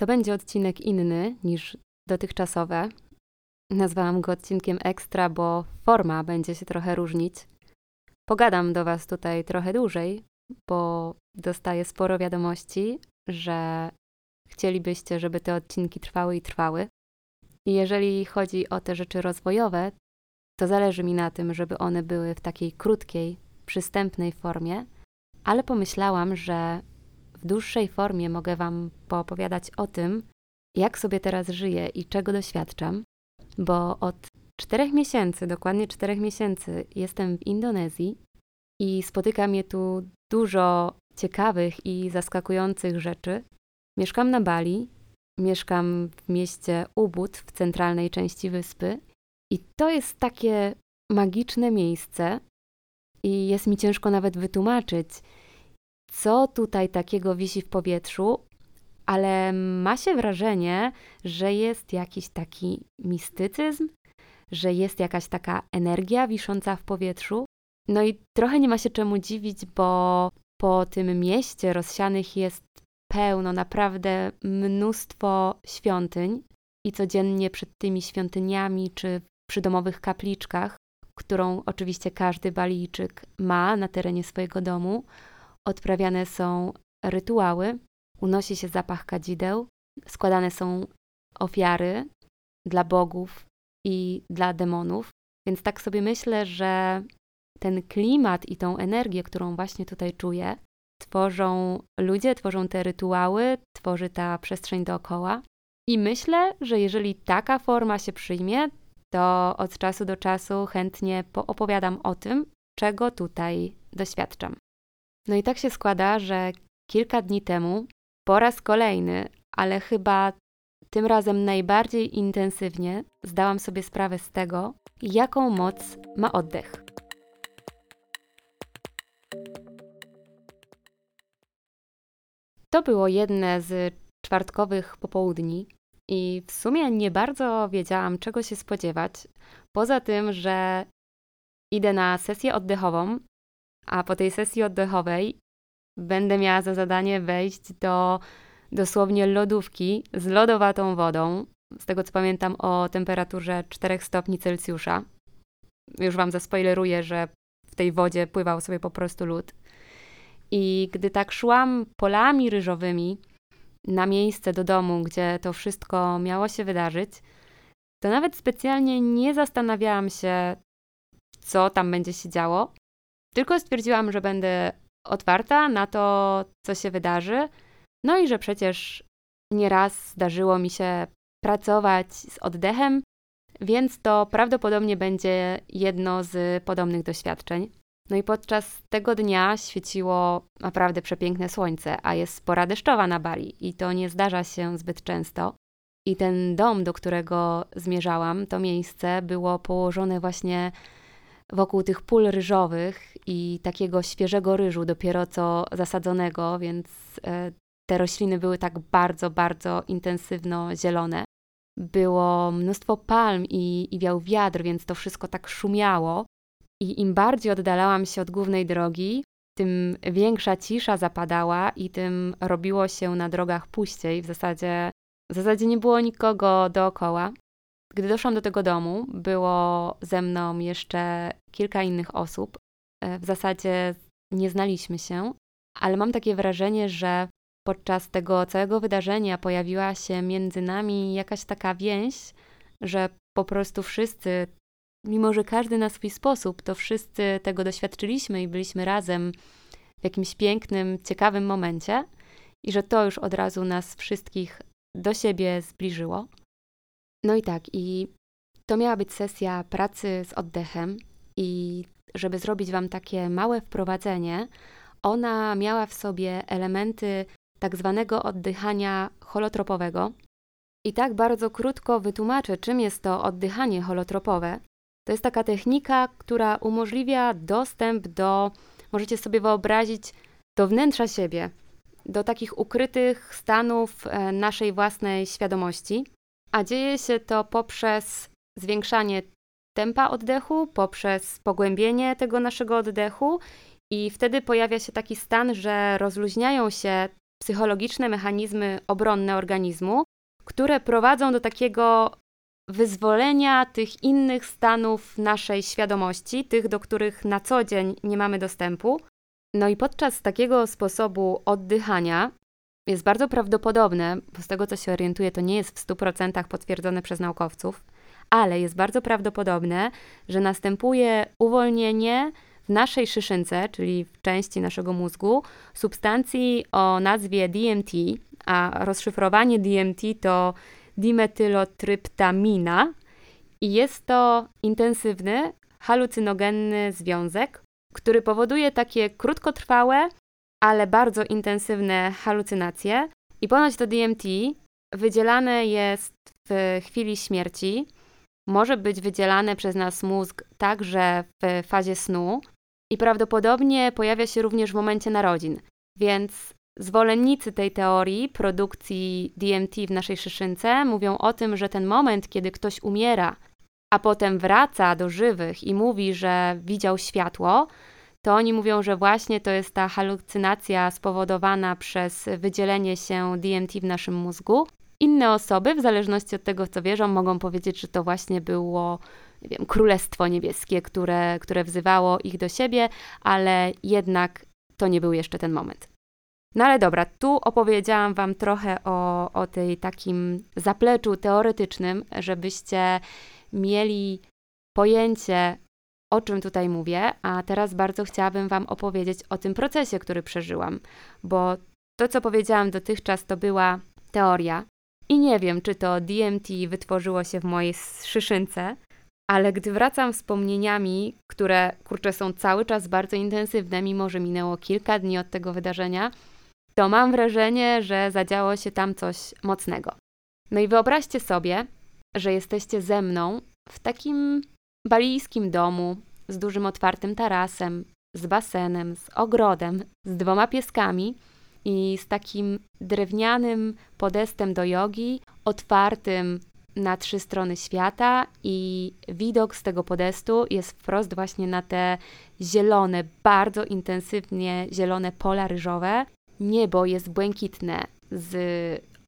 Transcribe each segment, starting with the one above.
To będzie odcinek inny niż dotychczasowe. Nazwałam go odcinkiem ekstra, bo forma będzie się trochę różnić. Pogadam do Was tutaj trochę dłużej, bo dostaję sporo wiadomości, że chcielibyście, żeby te odcinki trwały i trwały. I jeżeli chodzi o te rzeczy rozwojowe, to zależy mi na tym, żeby one były w takiej krótkiej, przystępnej formie, ale pomyślałam, że w dłuższej formie mogę Wam poopowiadać o tym, jak sobie teraz żyję i czego doświadczam, bo od czterech miesięcy, dokładnie czterech miesięcy, jestem w Indonezji i spotyka mnie tu dużo ciekawych i zaskakujących rzeczy. Mieszkam na Bali, mieszkam w mieście Ubud w centralnej części wyspy i to jest takie magiczne miejsce i jest mi ciężko nawet wytłumaczyć, co tutaj takiego wisi w powietrzu, ale ma się wrażenie, że jest jakiś taki mistycyzm, że jest jakaś taka energia wisząca w powietrzu. No i trochę nie ma się czemu dziwić, bo po tym mieście rozsianych jest pełno, naprawdę mnóstwo świątyń i codziennie przed tymi świątyniami czy przy domowych kapliczkach, którą oczywiście każdy Balijczyk ma na terenie swojego domu, odprawiane są rytuały, unosi się zapach kadzideł, składane są ofiary dla bogów i dla demonów. Więc tak sobie myślę, że ten klimat i tą energię, którą właśnie tutaj czuję, tworzą ludzie, tworzą te rytuały, tworzy ta przestrzeń dookoła. I myślę, że jeżeli taka forma się przyjmie, to od czasu do czasu chętnie opowiadam o tym, czego tutaj doświadczam. No i tak się składa, że kilka dni temu, po raz kolejny, ale chyba tym razem najbardziej intensywnie, zdałam sobie sprawę z tego, jaką moc ma oddech. To było jedne z czwartkowych popołudni i w sumie nie bardzo wiedziałam, czego się spodziewać. Poza tym, że idę na sesję oddechową, a po tej sesji oddechowej będę miała za zadanie wejść do dosłownie lodówki z lodowatą wodą. Z tego co pamiętam o temperaturze 4 stopni Celsjusza. Już Wam zaspoileruję, że w tej wodzie pływał sobie po prostu lód. I gdy tak szłam polami ryżowymi na miejsce do domu, gdzie to wszystko miało się wydarzyć, to nawet specjalnie nie zastanawiałam się, co tam będzie się działo, tylko stwierdziłam, że będę otwarta na to, co się wydarzy. No i że przecież nieraz zdarzyło mi się pracować z oddechem, więc to prawdopodobnie będzie jedno z podobnych doświadczeń. No i podczas tego dnia świeciło naprawdę przepiękne słońce, a jest pora deszczowa na Bali i to nie zdarza się zbyt często. I ten dom, do którego zmierzałam, to miejsce było położone właśnie wokół tych pól ryżowych i takiego świeżego ryżu, dopiero co zasadzonego, więc e, te rośliny były tak bardzo, bardzo intensywno zielone. Było mnóstwo palm i, i wiał wiatr, więc to wszystko tak szumiało. I im bardziej oddalałam się od głównej drogi, tym większa cisza zapadała i tym robiło się na drogach puściej. W zasadzie, w zasadzie nie było nikogo dookoła. Gdy doszłam do tego domu, było ze mną jeszcze kilka innych osób. E, w zasadzie nie znaliśmy się, ale mam takie wrażenie, że podczas tego całego wydarzenia pojawiła się między nami jakaś taka więź, że po prostu wszyscy, mimo że każdy na swój sposób, to wszyscy tego doświadczyliśmy i byliśmy razem w jakimś pięknym, ciekawym momencie, i że to już od razu nas wszystkich do siebie zbliżyło. No i tak, i to miała być sesja pracy z oddechem, i żeby zrobić Wam takie małe wprowadzenie, ona miała w sobie elementy tak zwanego oddychania holotropowego. I tak bardzo krótko wytłumaczę, czym jest to oddychanie holotropowe. To jest taka technika, która umożliwia dostęp do, możecie sobie wyobrazić, do wnętrza siebie, do takich ukrytych stanów e, naszej własnej świadomości a dzieje się to poprzez zwiększanie tempa oddechu, poprzez pogłębienie tego naszego oddechu i wtedy pojawia się taki stan, że rozluźniają się psychologiczne mechanizmy obronne organizmu, które prowadzą do takiego wyzwolenia tych innych stanów naszej świadomości, tych, do których na co dzień nie mamy dostępu. No i podczas takiego sposobu oddychania jest bardzo prawdopodobne, bo z tego co się orientuję, to nie jest w 100% potwierdzone przez naukowców, ale jest bardzo prawdopodobne, że następuje uwolnienie w naszej szyszynce, czyli w części naszego mózgu, substancji o nazwie DMT, a rozszyfrowanie DMT to dimetylotryptamina i jest to intensywny, halucynogenny związek, który powoduje takie krótkotrwałe, ale bardzo intensywne halucynacje. I ponoć to DMT wydzielane jest w chwili śmierci, może być wydzielane przez nas mózg także w fazie snu i prawdopodobnie pojawia się również w momencie narodzin. Więc zwolennicy tej teorii produkcji DMT w naszej szyszynce mówią o tym, że ten moment, kiedy ktoś umiera, a potem wraca do żywych i mówi, że widział światło, to oni mówią, że właśnie to jest ta halucynacja spowodowana przez wydzielenie się DMT w naszym mózgu. Inne osoby, w zależności od tego, co wierzą, mogą powiedzieć, że to właśnie było nie wiem, królestwo niebieskie, które, które wzywało ich do siebie, ale jednak to nie był jeszcze ten moment. No ale dobra, tu opowiedziałam Wam trochę o, o tej takim zapleczu teoretycznym, żebyście mieli pojęcie, o czym tutaj mówię, a teraz bardzo chciałabym Wam opowiedzieć o tym procesie, który przeżyłam, bo to, co powiedziałam dotychczas, to była teoria. I nie wiem, czy to DMT wytworzyło się w mojej szyszynce, ale gdy wracam wspomnieniami, które kurczę są cały czas bardzo intensywne, mimo że minęło kilka dni od tego wydarzenia, to mam wrażenie, że zadziało się tam coś mocnego. No i wyobraźcie sobie, że jesteście ze mną w takim balijskim domu z dużym otwartym tarasem, z basenem, z ogrodem, z dwoma pieskami i z takim drewnianym podestem do jogi, otwartym na trzy strony świata i widok z tego podestu jest wprost właśnie na te zielone, bardzo intensywnie zielone pola ryżowe. Niebo jest błękitne z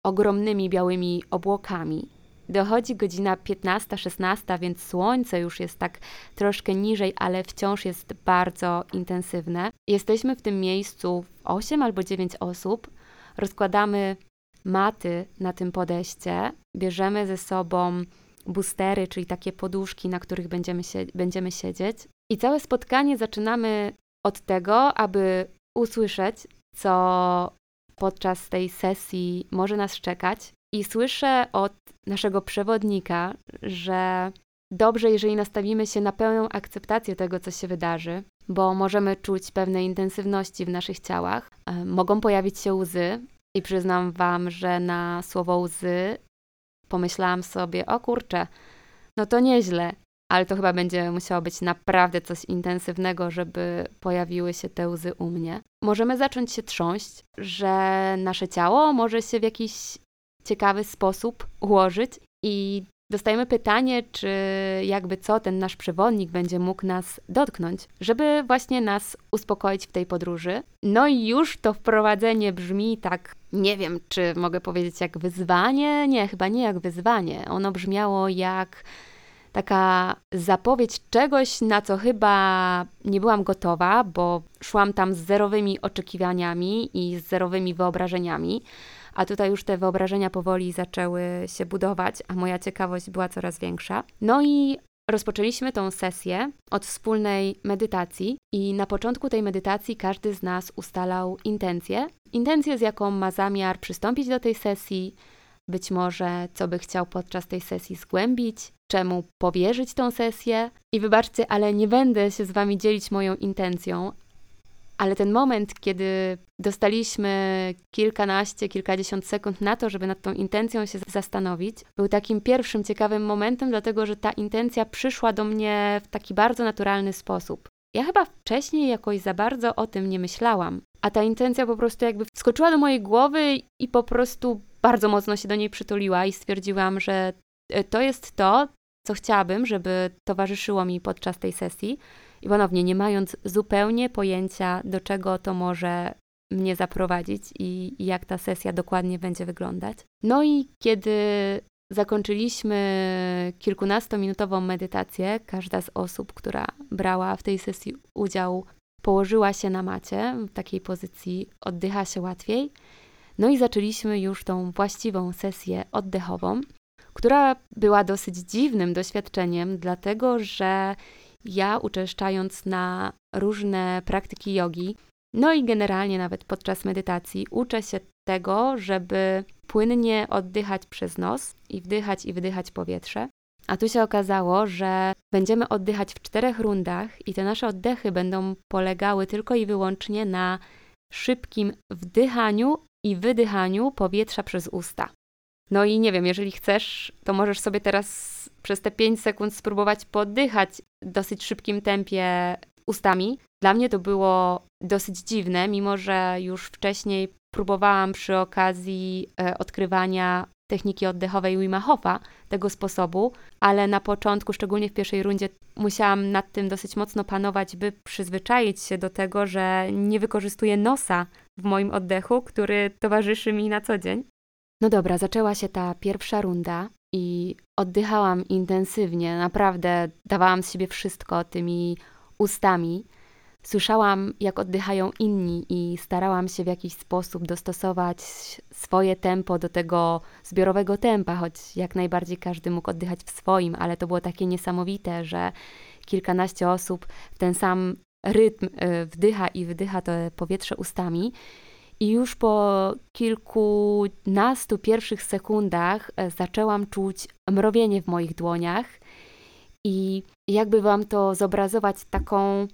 ogromnymi białymi obłokami. Dochodzi godzina 15-16, więc słońce już jest tak troszkę niżej, ale wciąż jest bardzo intensywne. Jesteśmy w tym miejscu 8 albo 9 osób. Rozkładamy maty na tym podejście, bierzemy ze sobą boostery, czyli takie poduszki, na których będziemy, się, będziemy siedzieć. I całe spotkanie zaczynamy od tego, aby usłyszeć, co podczas tej sesji może nas czekać. I słyszę od naszego przewodnika, że dobrze, jeżeli nastawimy się na pełną akceptację tego, co się wydarzy, bo możemy czuć pewne intensywności w naszych ciałach. E, mogą pojawić się łzy, i przyznam Wam, że na słowo łzy pomyślałam sobie, o kurczę, no to nieźle, ale to chyba będzie musiało być naprawdę coś intensywnego, żeby pojawiły się te łzy u mnie. Możemy zacząć się trząść, że nasze ciało może się w jakiś ciekawy sposób ułożyć i dostajemy pytanie, czy jakby co ten nasz przewodnik będzie mógł nas dotknąć, żeby właśnie nas uspokoić w tej podróży. No i już to wprowadzenie brzmi tak, nie wiem, czy mogę powiedzieć jak wyzwanie? Nie, chyba nie jak wyzwanie. Ono brzmiało jak taka zapowiedź czegoś, na co chyba nie byłam gotowa, bo szłam tam z zerowymi oczekiwaniami i z zerowymi wyobrażeniami a tutaj już te wyobrażenia powoli zaczęły się budować, a moja ciekawość była coraz większa. No i Rozpoczęliśmy tą sesję od wspólnej medytacji, i na początku tej medytacji każdy z nas ustalał intencję. Intencję, z jaką ma zamiar przystąpić do tej sesji, być może co by chciał podczas tej sesji zgłębić, czemu powierzyć tą sesję. I wybaczcie, ale nie będę się z Wami dzielić moją intencją, ale ten moment, kiedy dostaliśmy kilkanaście, kilkadziesiąt sekund na to, żeby nad tą intencją się zastanowić, był takim pierwszym ciekawym momentem, dlatego że ta intencja przyszła do mnie w taki bardzo naturalny sposób. Ja chyba wcześniej jakoś za bardzo o tym nie myślałam, a ta intencja po prostu jakby wskoczyła do mojej głowy i po prostu bardzo mocno się do niej przytuliła i stwierdziłam, że e, to jest to, co chciałabym, żeby towarzyszyło mi podczas tej sesji. I ponownie, nie mając zupełnie pojęcia, do czego to może mnie zaprowadzić i, jak ta sesja dokładnie będzie wyglądać. No i kiedy zakończyliśmy kilkunastominutową medytację, każda z osób, która brała w tej sesji udział, położyła się na macie, w takiej pozycji oddycha się łatwiej. No i zaczęliśmy już tą właściwą sesję oddechową, która była dosyć dziwnym doświadczeniem, dlatego że ja uczęszczając na różne praktyki jogi, no i generalnie nawet podczas medytacji, uczę się tego, żeby płynnie oddychać przez nos i wdychać i wydychać powietrze. A tu się okazało, że będziemy oddychać w czterech rundach i te nasze oddechy będą polegały tylko i wyłącznie na szybkim wdychaniu i wydychaniu powietrza przez usta. No i nie wiem, jeżeli chcesz, to możesz sobie teraz przez te 5 sekund spróbować poddychać w dosyć szybkim tempie ustami. Dla mnie to było dosyć dziwne, mimo że już wcześniej próbowałam przy okazji e, odkrywania techniki oddechowej Wima Hofa tego sposobu, ale na początku, szczególnie w pierwszej rundzie, musiałam nad tym dosyć mocno panować, by przyzwyczaić się do tego, że nie wykorzystuję nosa w moim oddechu, który towarzyszy mi na co dzień. No dobra, zaczęła się ta pierwsza runda i oddychałam intensywnie, naprawdę dawałam z siebie wszystko tymi ustami. Słyszałam, jak oddychają inni, i starałam się w jakiś sposób dostosować swoje tempo do tego zbiorowego tempa, choć jak najbardziej każdy mógł oddychać w swoim, ale to było takie niesamowite, że kilkanaście osób w ten sam rytm y, wdycha i wydycha to powietrze ustami. I już po kilkunastu pierwszych sekundach e, zaczęłam czuć mrowienie w moich dłoniach. I jakby Wam to zobrazować, taką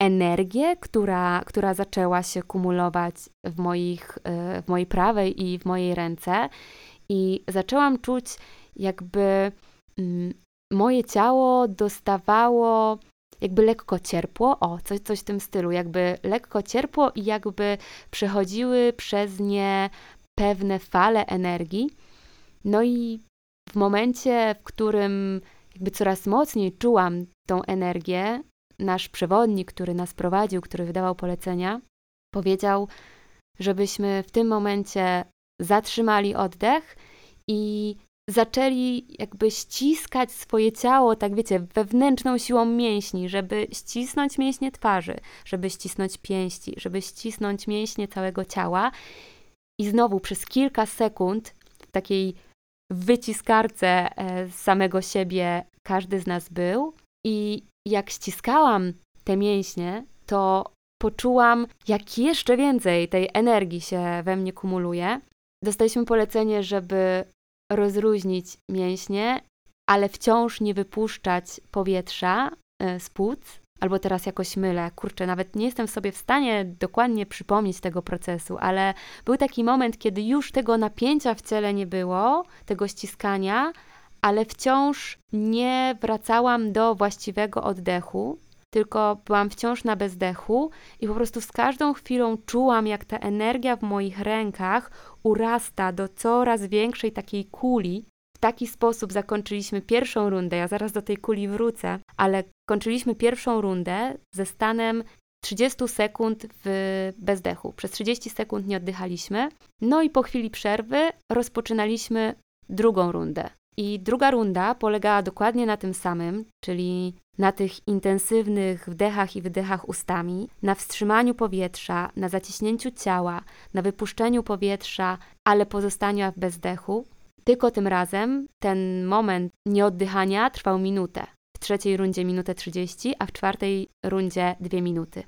energię, która, która zaczęła się kumulować w, moich, e, w mojej prawej i w mojej ręce. I zaczęłam czuć, jakby mm, moje ciało dostawało jakby lekko cierpło, o, coś, coś w tym stylu, jakby lekko cierpło i jakby przechodziły przez nie pewne fale energii. No i w momencie, w którym jakby coraz mocniej czułam tą energię, nasz przewodnik, który nas prowadził, który wydawał polecenia, powiedział, żebyśmy w tym momencie zatrzymali oddech i zaczęli jakby ściskać swoje ciało, tak wiecie, wewnętrzną siłą mięśni, żeby ścisnąć mięśnie twarzy, żeby ścisnąć pięści, żeby ścisnąć mięśnie całego ciała. I znowu przez kilka sekund w takiej wyciskarce e, samego siebie każdy z nas był. I jak ściskałam te mięśnie, to poczułam, jak jeszcze więcej tej energii się we mnie kumuluje. Dostaliśmy polecenie, żeby rozluźnić mięśnie, ale wciąż nie wypuszczać powietrza e, z płuc. Albo teraz jakoś mylę, kurczę, nawet nie jestem sobie w stanie dokładnie przypomnieć tego procesu, ale był taki moment, kiedy już tego napięcia w ciele nie było, tego ściskania, ale wciąż nie wracałam do właściwego oddechu, tylko byłam wciąż na bezdechu i po prostu z każdą chwilą czułam, jak ta energia w moich rękach urasta do coraz większej takiej kuli. W taki sposób zakończyliśmy pierwszą rundę. Ja zaraz do tej kuli wrócę, ale kończyliśmy pierwszą rundę ze stanem 30 sekund w bezdechu. Przez 30 sekund nie oddychaliśmy. No i po chwili przerwy rozpoczynaliśmy drugą rundę. I druga runda polegała dokładnie na tym samym, czyli na tych intensywnych wdechach i wydechach ustami, na wstrzymaniu powietrza, na zaciśnięciu ciała, na wypuszczeniu powietrza, ale pozostaniu w bezdechu. Tylko tym razem ten moment nieoddychania trwał minutę. W trzeciej rundzie minutę 30, a w czwartej rundzie dwie minuty.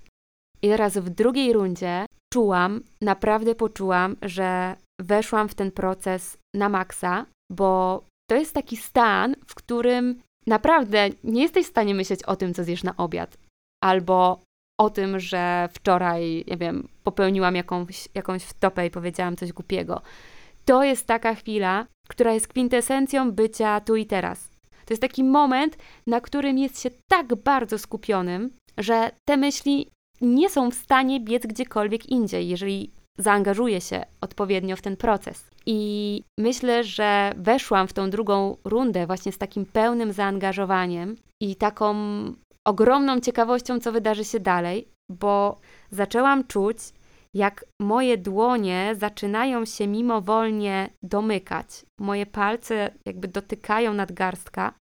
I teraz w drugiej rundzie czułam, naprawdę poczułam, że weszłam w ten proces na maksa, bo to jest taki stan, w którym naprawdę nie jesteś w stanie myśleć o tym, co zjesz na obiad, albo o tym, że wczoraj, nie wiem, popełniłam jakąś, jakąś wtopę i powiedziałam coś głupiego. To jest taka chwila, która jest kwintesencją bycia tu i teraz. To jest taki moment, na którym jest się tak bardzo skupionym, że te myśli nie są w stanie biec gdziekolwiek indziej, jeżeli zaangażuje się odpowiednio w ten proces. I myślę, że weszłam w tą drugą rundę właśnie z takim pełnym zaangażowaniem i taką ogromną ciekawością, co wydarzy się dalej, bo zaczęłam czuć, jak moje dłonie zaczynają się mimowolnie domykać. Moje palce jakby dotykają nadgarstka,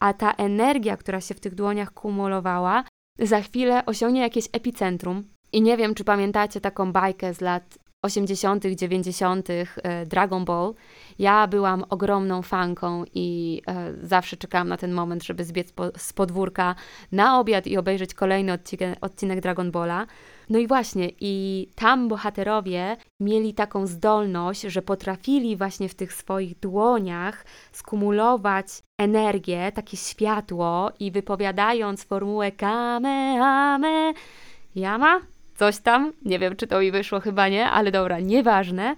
a ta energia, która się w tych dłoniach kumulowała, za chwilę osiągnie jakieś epicentrum. I nie wiem, czy pamiętacie taką bajkę z lat 80., 90. E, Dragon Ball. Ja byłam ogromną fanką i e, zawsze czekałam na ten moment, żeby zbiec z podwórka na obiad i obejrzeć kolejny odcinek, odcinek Dragon Balla. No i właśnie, i tam bohaterowie mieli taką zdolność, że potrafili właśnie w tych swoich dłoniach skumulować energię, takie światło i wypowiadając formułę Kamehameha, Yama, coś tam, nie wiem czy to mi wyszło, chyba nie, ale dobra, nieważne.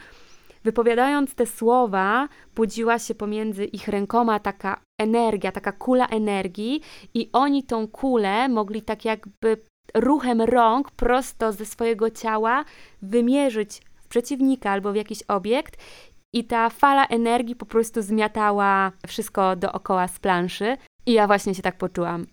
Wypowiadając te słowa, budziła się pomiędzy ich rękoma taka energia, taka kula energii, i oni tą kulę mogli tak jakby ruchem rąk prosto ze swojego ciała wymierzyć w przeciwnika albo w jakiś obiekt, i ta fala energii po prostu zmiatała wszystko dookoła z planszy. I ja właśnie się tak poczułam.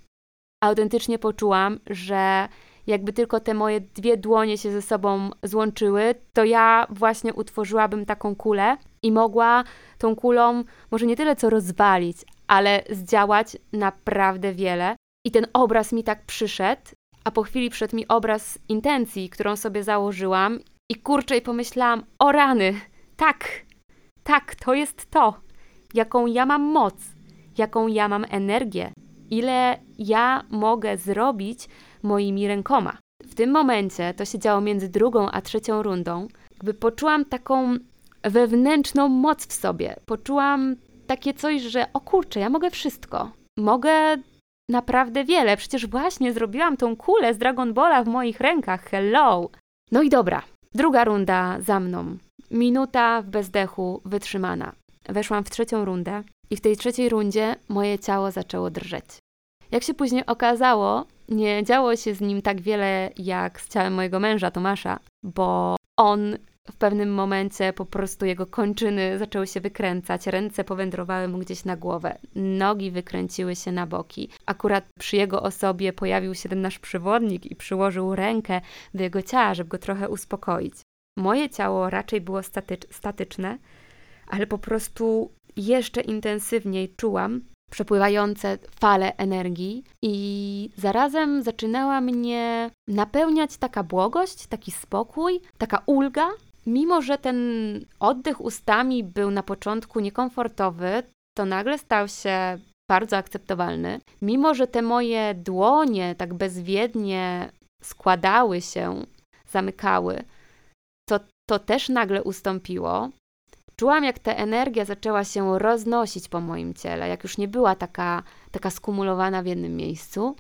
Autentycznie poczułam, że jakby tylko te moje dwie dłonie się ze sobą złączyły, to ja właśnie utworzyłabym taką kulę i mogła tą kulą może nie tyle co rozwalić, ale zdziałać naprawdę wiele. I ten obraz mi tak przyszedł, a po chwili przyszedł mi obraz intencji, którą sobie założyłam i kurczę i pomyślałam, o rany, tak, tak, to jest to, jaką ja mam moc, jaką ja mam energię, ile ja mogę zrobić moimi rękoma. W tym momencie, to się działo między drugą a trzecią rundą, jakby poczułam taką wewnętrzną moc w sobie. Poczułam takie coś, że o kurczę, ja mogę wszystko. Mogę naprawdę wiele. Przecież właśnie zrobiłam tą kulę z Dragon Balla w moich rękach. Hello! No i dobra, druga runda za mną. Minuta w bezdechu wytrzymana. Weszłam w trzecią rundę i w tej trzeciej rundzie moje ciało zaczęło drżeć. Jak się później okazało, nie działo się z nim tak wiele jak z ciałem mojego męża Tomasza, bo on w pewnym momencie po prostu jego kończyny zaczęły się wykręcać, ręce powędrowały mu gdzieś na głowę, nogi wykręciły się na boki. Akurat przy jego osobie pojawił się ten nasz przewodnik i przyłożył rękę do jego ciała, żeby go trochę uspokoić. Moje ciało raczej było statycz statyczne, ale po prostu jeszcze intensywniej czułam, przepływające fale energii, i zarazem zaczynała mnie napełniać taka błogość, taki spokój, taka ulga. Mimo, że ten oddech ustami był na początku niekomfortowy, to nagle stał się bardzo akceptowalny. Mimo, że te moje dłonie tak bezwiednie składały się, zamykały, to to też nagle ustąpiło. Czułam, jak ta energia zaczęła się roznosić po moim ciele, jak już nie była taka, taka skumulowana w jednym miejscu.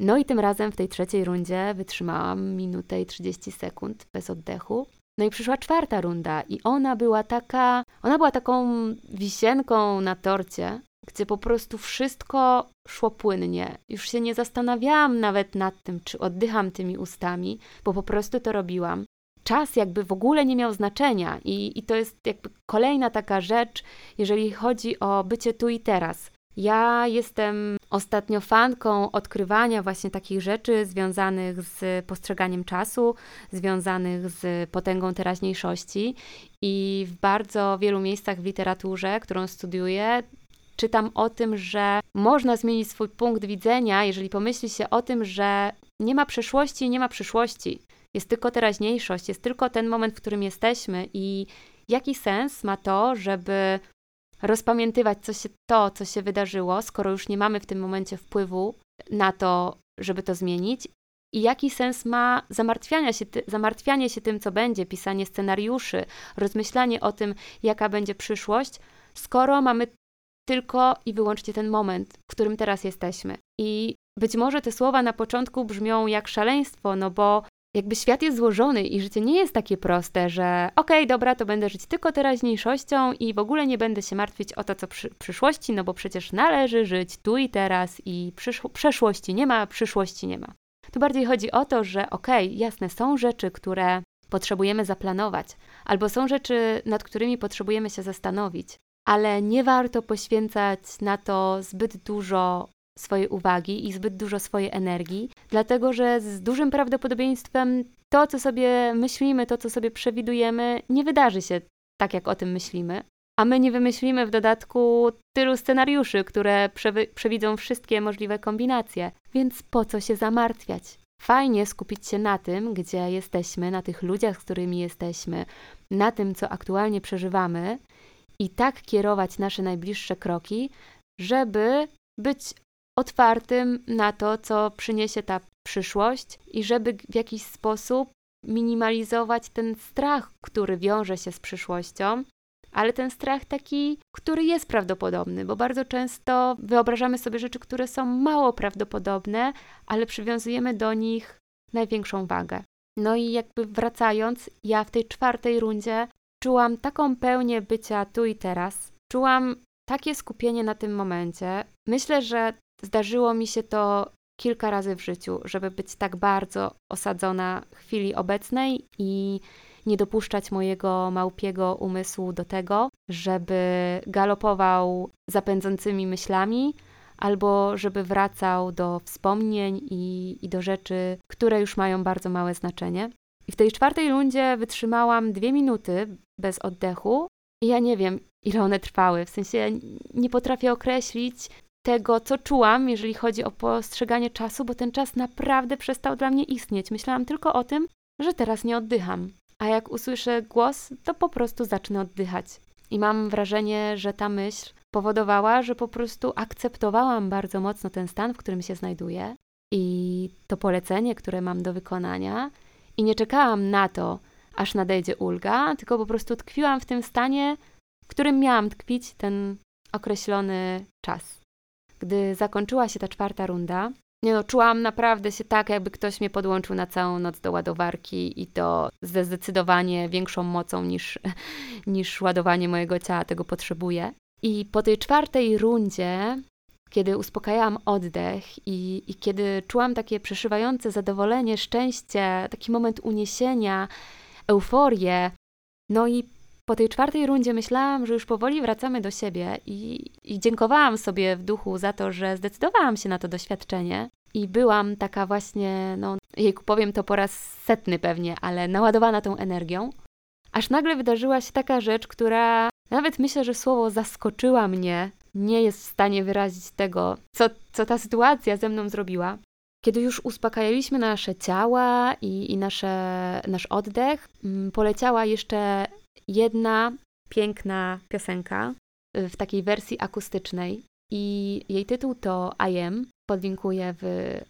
No i tym razem w tej trzeciej rundzie wytrzymałam minutę i 30 sekund bez oddechu. No i przyszła czwarta runda i ona była taka, ona była taką wisienką na torcie, gdzie po prostu wszystko szło płynnie. Już się nie zastanawiałam nawet nad tym, czy oddycham tymi ustami, bo po prostu to robiłam czas jakby w ogóle nie miał znaczenia i, i to jest jakby kolejna taka rzecz, jeżeli chodzi o bycie tu i teraz. Ja jestem ostatnio fanką odkrywania właśnie takich rzeczy związanych z postrzeganiem czasu, związanych z potęgą teraźniejszości i w bardzo wielu miejscach w literaturze, którą studiuję, czytam o tym, że można zmienić swój punkt widzenia, jeżeli pomyśli się o tym, że nie ma przeszłości nie ma przyszłości. Jest tylko teraźniejszość, jest tylko ten moment, w którym jesteśmy i jaki sens ma to, żeby rozpamiętywać co się, to, co się wydarzyło, skoro już nie mamy w tym momencie wpływu na to, żeby to zmienić. I jaki sens ma zamartwianie się, zamartwianie się tym, co będzie, pisanie scenariuszy, rozmyślanie o tym, jaka będzie przyszłość, skoro mamy tylko i wyłącznie ten moment, w którym teraz jesteśmy. I być może te słowa na początku brzmią jak szaleństwo, no bo jakby świat jest złożony i życie nie jest takie proste, że okej, okay, dobra, to będę żyć tylko teraźniejszością i w ogóle nie będę się martwić o to, co przy, przyszłości, no bo przecież należy żyć tu i teraz i przeszłości nie ma, przyszłości nie ma. Tu bardziej chodzi o to, że okej, okay, jasne, są rzeczy, które potrzebujemy zaplanować, albo są rzeczy, nad którymi potrzebujemy się zastanowić, ale nie warto poświęcać na to zbyt dużo swojej uwagi i zbyt dużo swojej energii, dlatego że z dużym prawdopodobieństwem to, co sobie myślimy, to, co sobie przewidujemy, nie wydarzy się tak, jak o tym myślimy. A my nie wymyślimy w dodatku tylu scenariuszy, które przewidzą wszystkie możliwe kombinacje. Więc po co się zamartwiać? Fajnie skupić się na tym, gdzie jesteśmy, na tych ludziach, z którymi jesteśmy, na tym, co aktualnie przeżywamy i tak kierować nasze najbliższe kroki, żeby być otwartym na to, co przyniesie ta przyszłość i żeby w jakiś sposób minimalizować ten strach, który wiąże się z przyszłością, ale ten strach taki, który jest prawdopodobny, bo bardzo często wyobrażamy sobie rzeczy, które są mało prawdopodobne, ale przywiązujemy do nich największą wagę. No i jakby wracając, ja w tej czwartej rundzie czułam taką pełnię bycia tu i teraz. Czułam takie skupienie na tym momencie. Myślę, że zdarzyło mi się to kilka razy w życiu, żeby być tak bardzo osadzona w chwili obecnej i nie dopuszczać mojego małpiego umysłu do tego, żeby galopował zapędzącymi myślami, albo żeby wracał do wspomnień i, i do rzeczy, które już mają bardzo małe znaczenie. I w tej czwartej rundzie wytrzymałam dwie minuty bez oddechu, i ja nie wiem, ile one trwały. W sensie nie potrafię określić tego, co czułam, jeżeli chodzi o postrzeganie czasu, bo ten czas naprawdę przestał dla mnie istnieć. Myślałam tylko o tym, że teraz nie oddycham. A jak usłyszę głos, to po prostu zacznę oddychać. I mam wrażenie, że ta myśl powodowała, że po prostu akceptowałam bardzo mocno ten stan, w którym się znajduję i to polecenie, które mam do wykonania, i nie czekałam na to, aż nadejdzie ulga, tylko po prostu tkwiłam w tym stanie, w którym miałam tkwić ten określony czas. Gdy zakończyła się ta czwarta runda, nie no, czułam naprawdę się tak, jakby ktoś mnie podłączył na całą noc do ładowarki i to ze zdecydowanie większą mocą niż, niż ładowanie mojego ciała tego potrzebuje. I po tej czwartej rundzie, kiedy uspokajałam oddech i, i kiedy czułam takie przeszywające zadowolenie, szczęście, taki moment uniesienia, euforię, no i po tej czwartej rundzie myślałam, że już powoli wracamy do siebie i, i dziękowałam sobie w duchu za to, że zdecydowałam się na to doświadczenie. I byłam taka właśnie, no, jejku, powiem to po raz setny pewnie, ale naładowana tą energią. Aż nagle wydarzyła się taka rzecz, która nawet myślę, że słowo zaskoczyła mnie, nie jest w stanie wyrazić tego, co, co ta sytuacja ze mną zrobiła. Kiedy już uspokajaliśmy nasze ciała i, i nasze, nasz oddech, mm, poleciała jeszcze jedna piękna piosenka y, w takiej wersji akustycznej. I jej tytuł to I Am. Podlinkuję w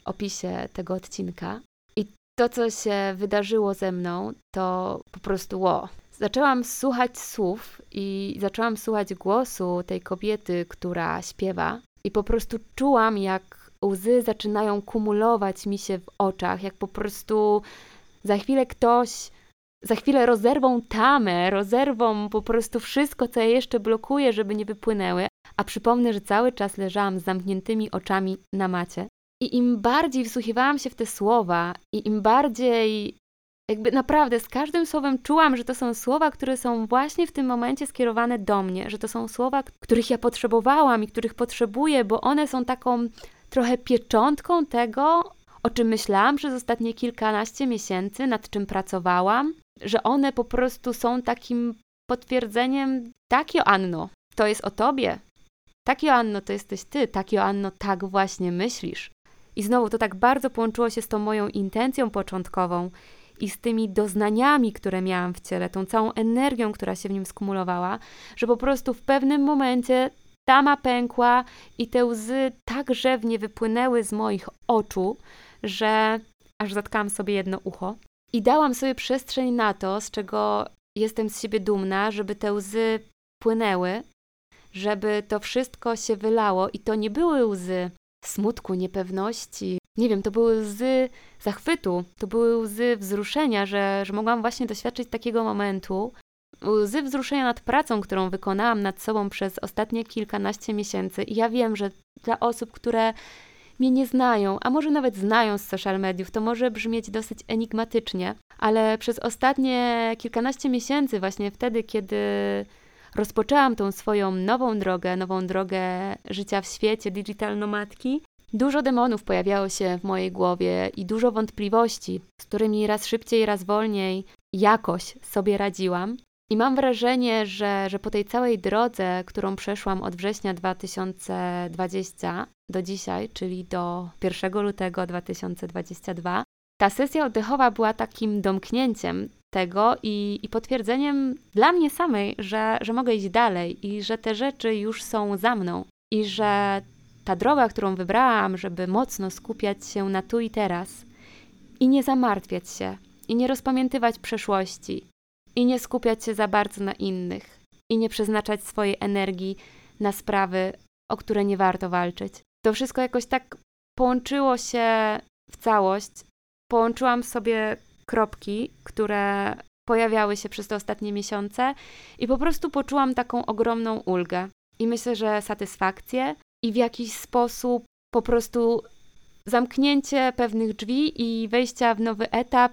opisie tego odcinka. I to, co się wydarzyło ze mną, to po prostu ło. Zaczęłam słuchać słów i zaczęłam słuchać głosu tej kobiety, która śpiewa. I po prostu czułam, jak łzy zaczynają kumulować mi się w oczach, jak po prostu za chwilę ktoś za chwilę rozerwą tamę, rozerwą po prostu wszystko, co je jeszcze blokuje, żeby nie wypłynęły. A przypomnę, że cały czas leżałam z zamkniętymi oczami na macie. I im bardziej wsłuchiwałam się w te słowa, i im bardziej, jakby naprawdę z każdym słowem czułam, że to są słowa, które są właśnie w tym momencie skierowane do mnie, że to są słowa, których ja potrzebowałam i których potrzebuję, bo one są taką trochę pieczątką tego, o czym myślałam przez ostatnie kilkanaście miesięcy, nad czym pracowałam, że one po prostu są takim potwierdzeniem, tak Joanno, to jest o tobie. Tak Joanno, to jesteś ty, tak Joanno, tak właśnie myślisz. I znowu to tak bardzo połączyło się z tą moją intencją początkową i z tymi doznaniami, które miałam w ciele, tą całą energią, która się w nim skumulowała, że po prostu w pewnym momencie tama pękła i te łzy tak rzewnie wypłynęły z moich oczu, że aż zatkałam sobie jedno ucho. I dałam sobie przestrzeń na to, z czego jestem z siebie dumna, żeby te łzy płynęły, żeby to wszystko się wylało i to nie były łzy smutku, niepewności. Nie wiem, to były łzy zachwytu, to były łzy wzruszenia, że, że mogłam właśnie doświadczyć takiego momentu. Łzy wzruszenia nad pracą, którą wykonałam nad sobą przez ostatnie kilkanaście miesięcy. I ja wiem, że dla osób, które mnie nie znają, a może nawet znają z social mediów, to może brzmieć dosyć enigmatycznie, ale przez ostatnie kilkanaście miesięcy, właśnie wtedy, kiedy rozpoczęłam tą swoją nową drogę, nową drogę życia w świecie digital nomadki, Dużo demonów pojawiało się w mojej głowie i dużo wątpliwości, z którymi raz szybciej, raz wolniej jakoś sobie radziłam. I mam wrażenie, że, że po tej całej drodze, którą przeszłam od września 2020 do dzisiaj, czyli do 1 lutego 2022, ta sesja oddechowa była takim domknięciem tego i, i potwierdzeniem dla mnie samej, że, że mogę iść dalej i że te rzeczy już są za mną i że ta droga, którą wybrałam, żeby mocno skupiać się na tu i teraz i nie zamartwiać się, i nie rozpamiętywać przeszłości, i nie skupiać się za bardzo na innych, i nie przeznaczać swojej energii na sprawy, o które nie warto walczyć. To wszystko jakoś tak połączyło się w całość. Połączyłam sobie kropki, które pojawiały się przez te ostatnie miesiące i po prostu poczułam taką ogromną ulgę. I myślę, że satysfakcję i w jakiś sposób po prostu zamknięcie pewnych drzwi i wejścia w nowy etap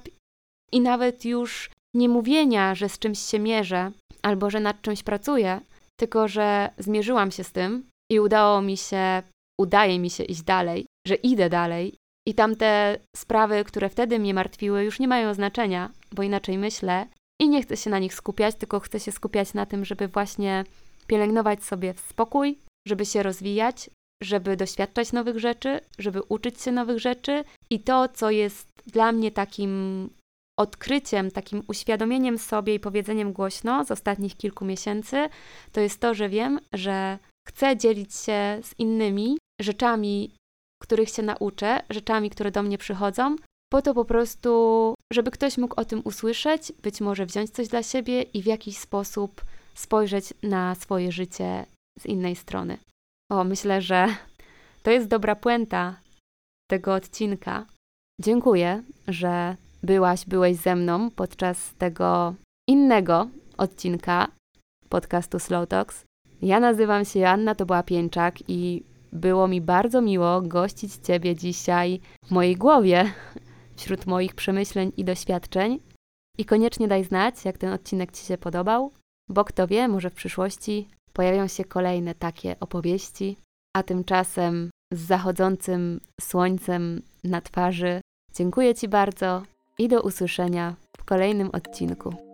i nawet już nie mówienia, że z czymś się mierzę albo że nad czymś pracuję, tylko że zmierzyłam się z tym i udało mi się, udaje mi się iść dalej, że idę dalej. I tamte sprawy, które wtedy mnie martwiły, już nie mają znaczenia, bo inaczej myślę. I nie chcę się na nich skupiać, tylko chcę się skupiać na tym, żeby właśnie pielęgnować sobie spokój, żeby się rozwijać, żeby doświadczać nowych rzeczy, żeby uczyć się nowych rzeczy. I to, co jest dla mnie takim odkryciem, takim uświadomieniem sobie i powiedzeniem głośno z ostatnich kilku miesięcy, to jest to, że wiem, że chcę dzielić się z innymi rzeczami, których się nauczę, rzeczami, które do mnie przychodzą, po to po prostu, żeby ktoś mógł o tym usłyszeć, być może wziąć coś dla siebie i w jakiś sposób spojrzeć na swoje życie z innej strony. O, myślę, że to jest dobra puenta tego odcinka. Dziękuję, że byłaś, byłeś ze mną podczas tego innego odcinka podcastu Slow Talks. Ja nazywam się Joanna, to była Pięczak i było mi bardzo miło gościć Ciebie dzisiaj w mojej głowie, wśród moich przemyśleń i doświadczeń. I koniecznie daj znać, jak ten odcinek Ci się podobał, bo kto wie, może w przyszłości pojawią się kolejne takie opowieści, a tymczasem z zachodzącym słońcem na twarzy dziękuję Ci bardzo i do usłyszenia w kolejnym odcinku.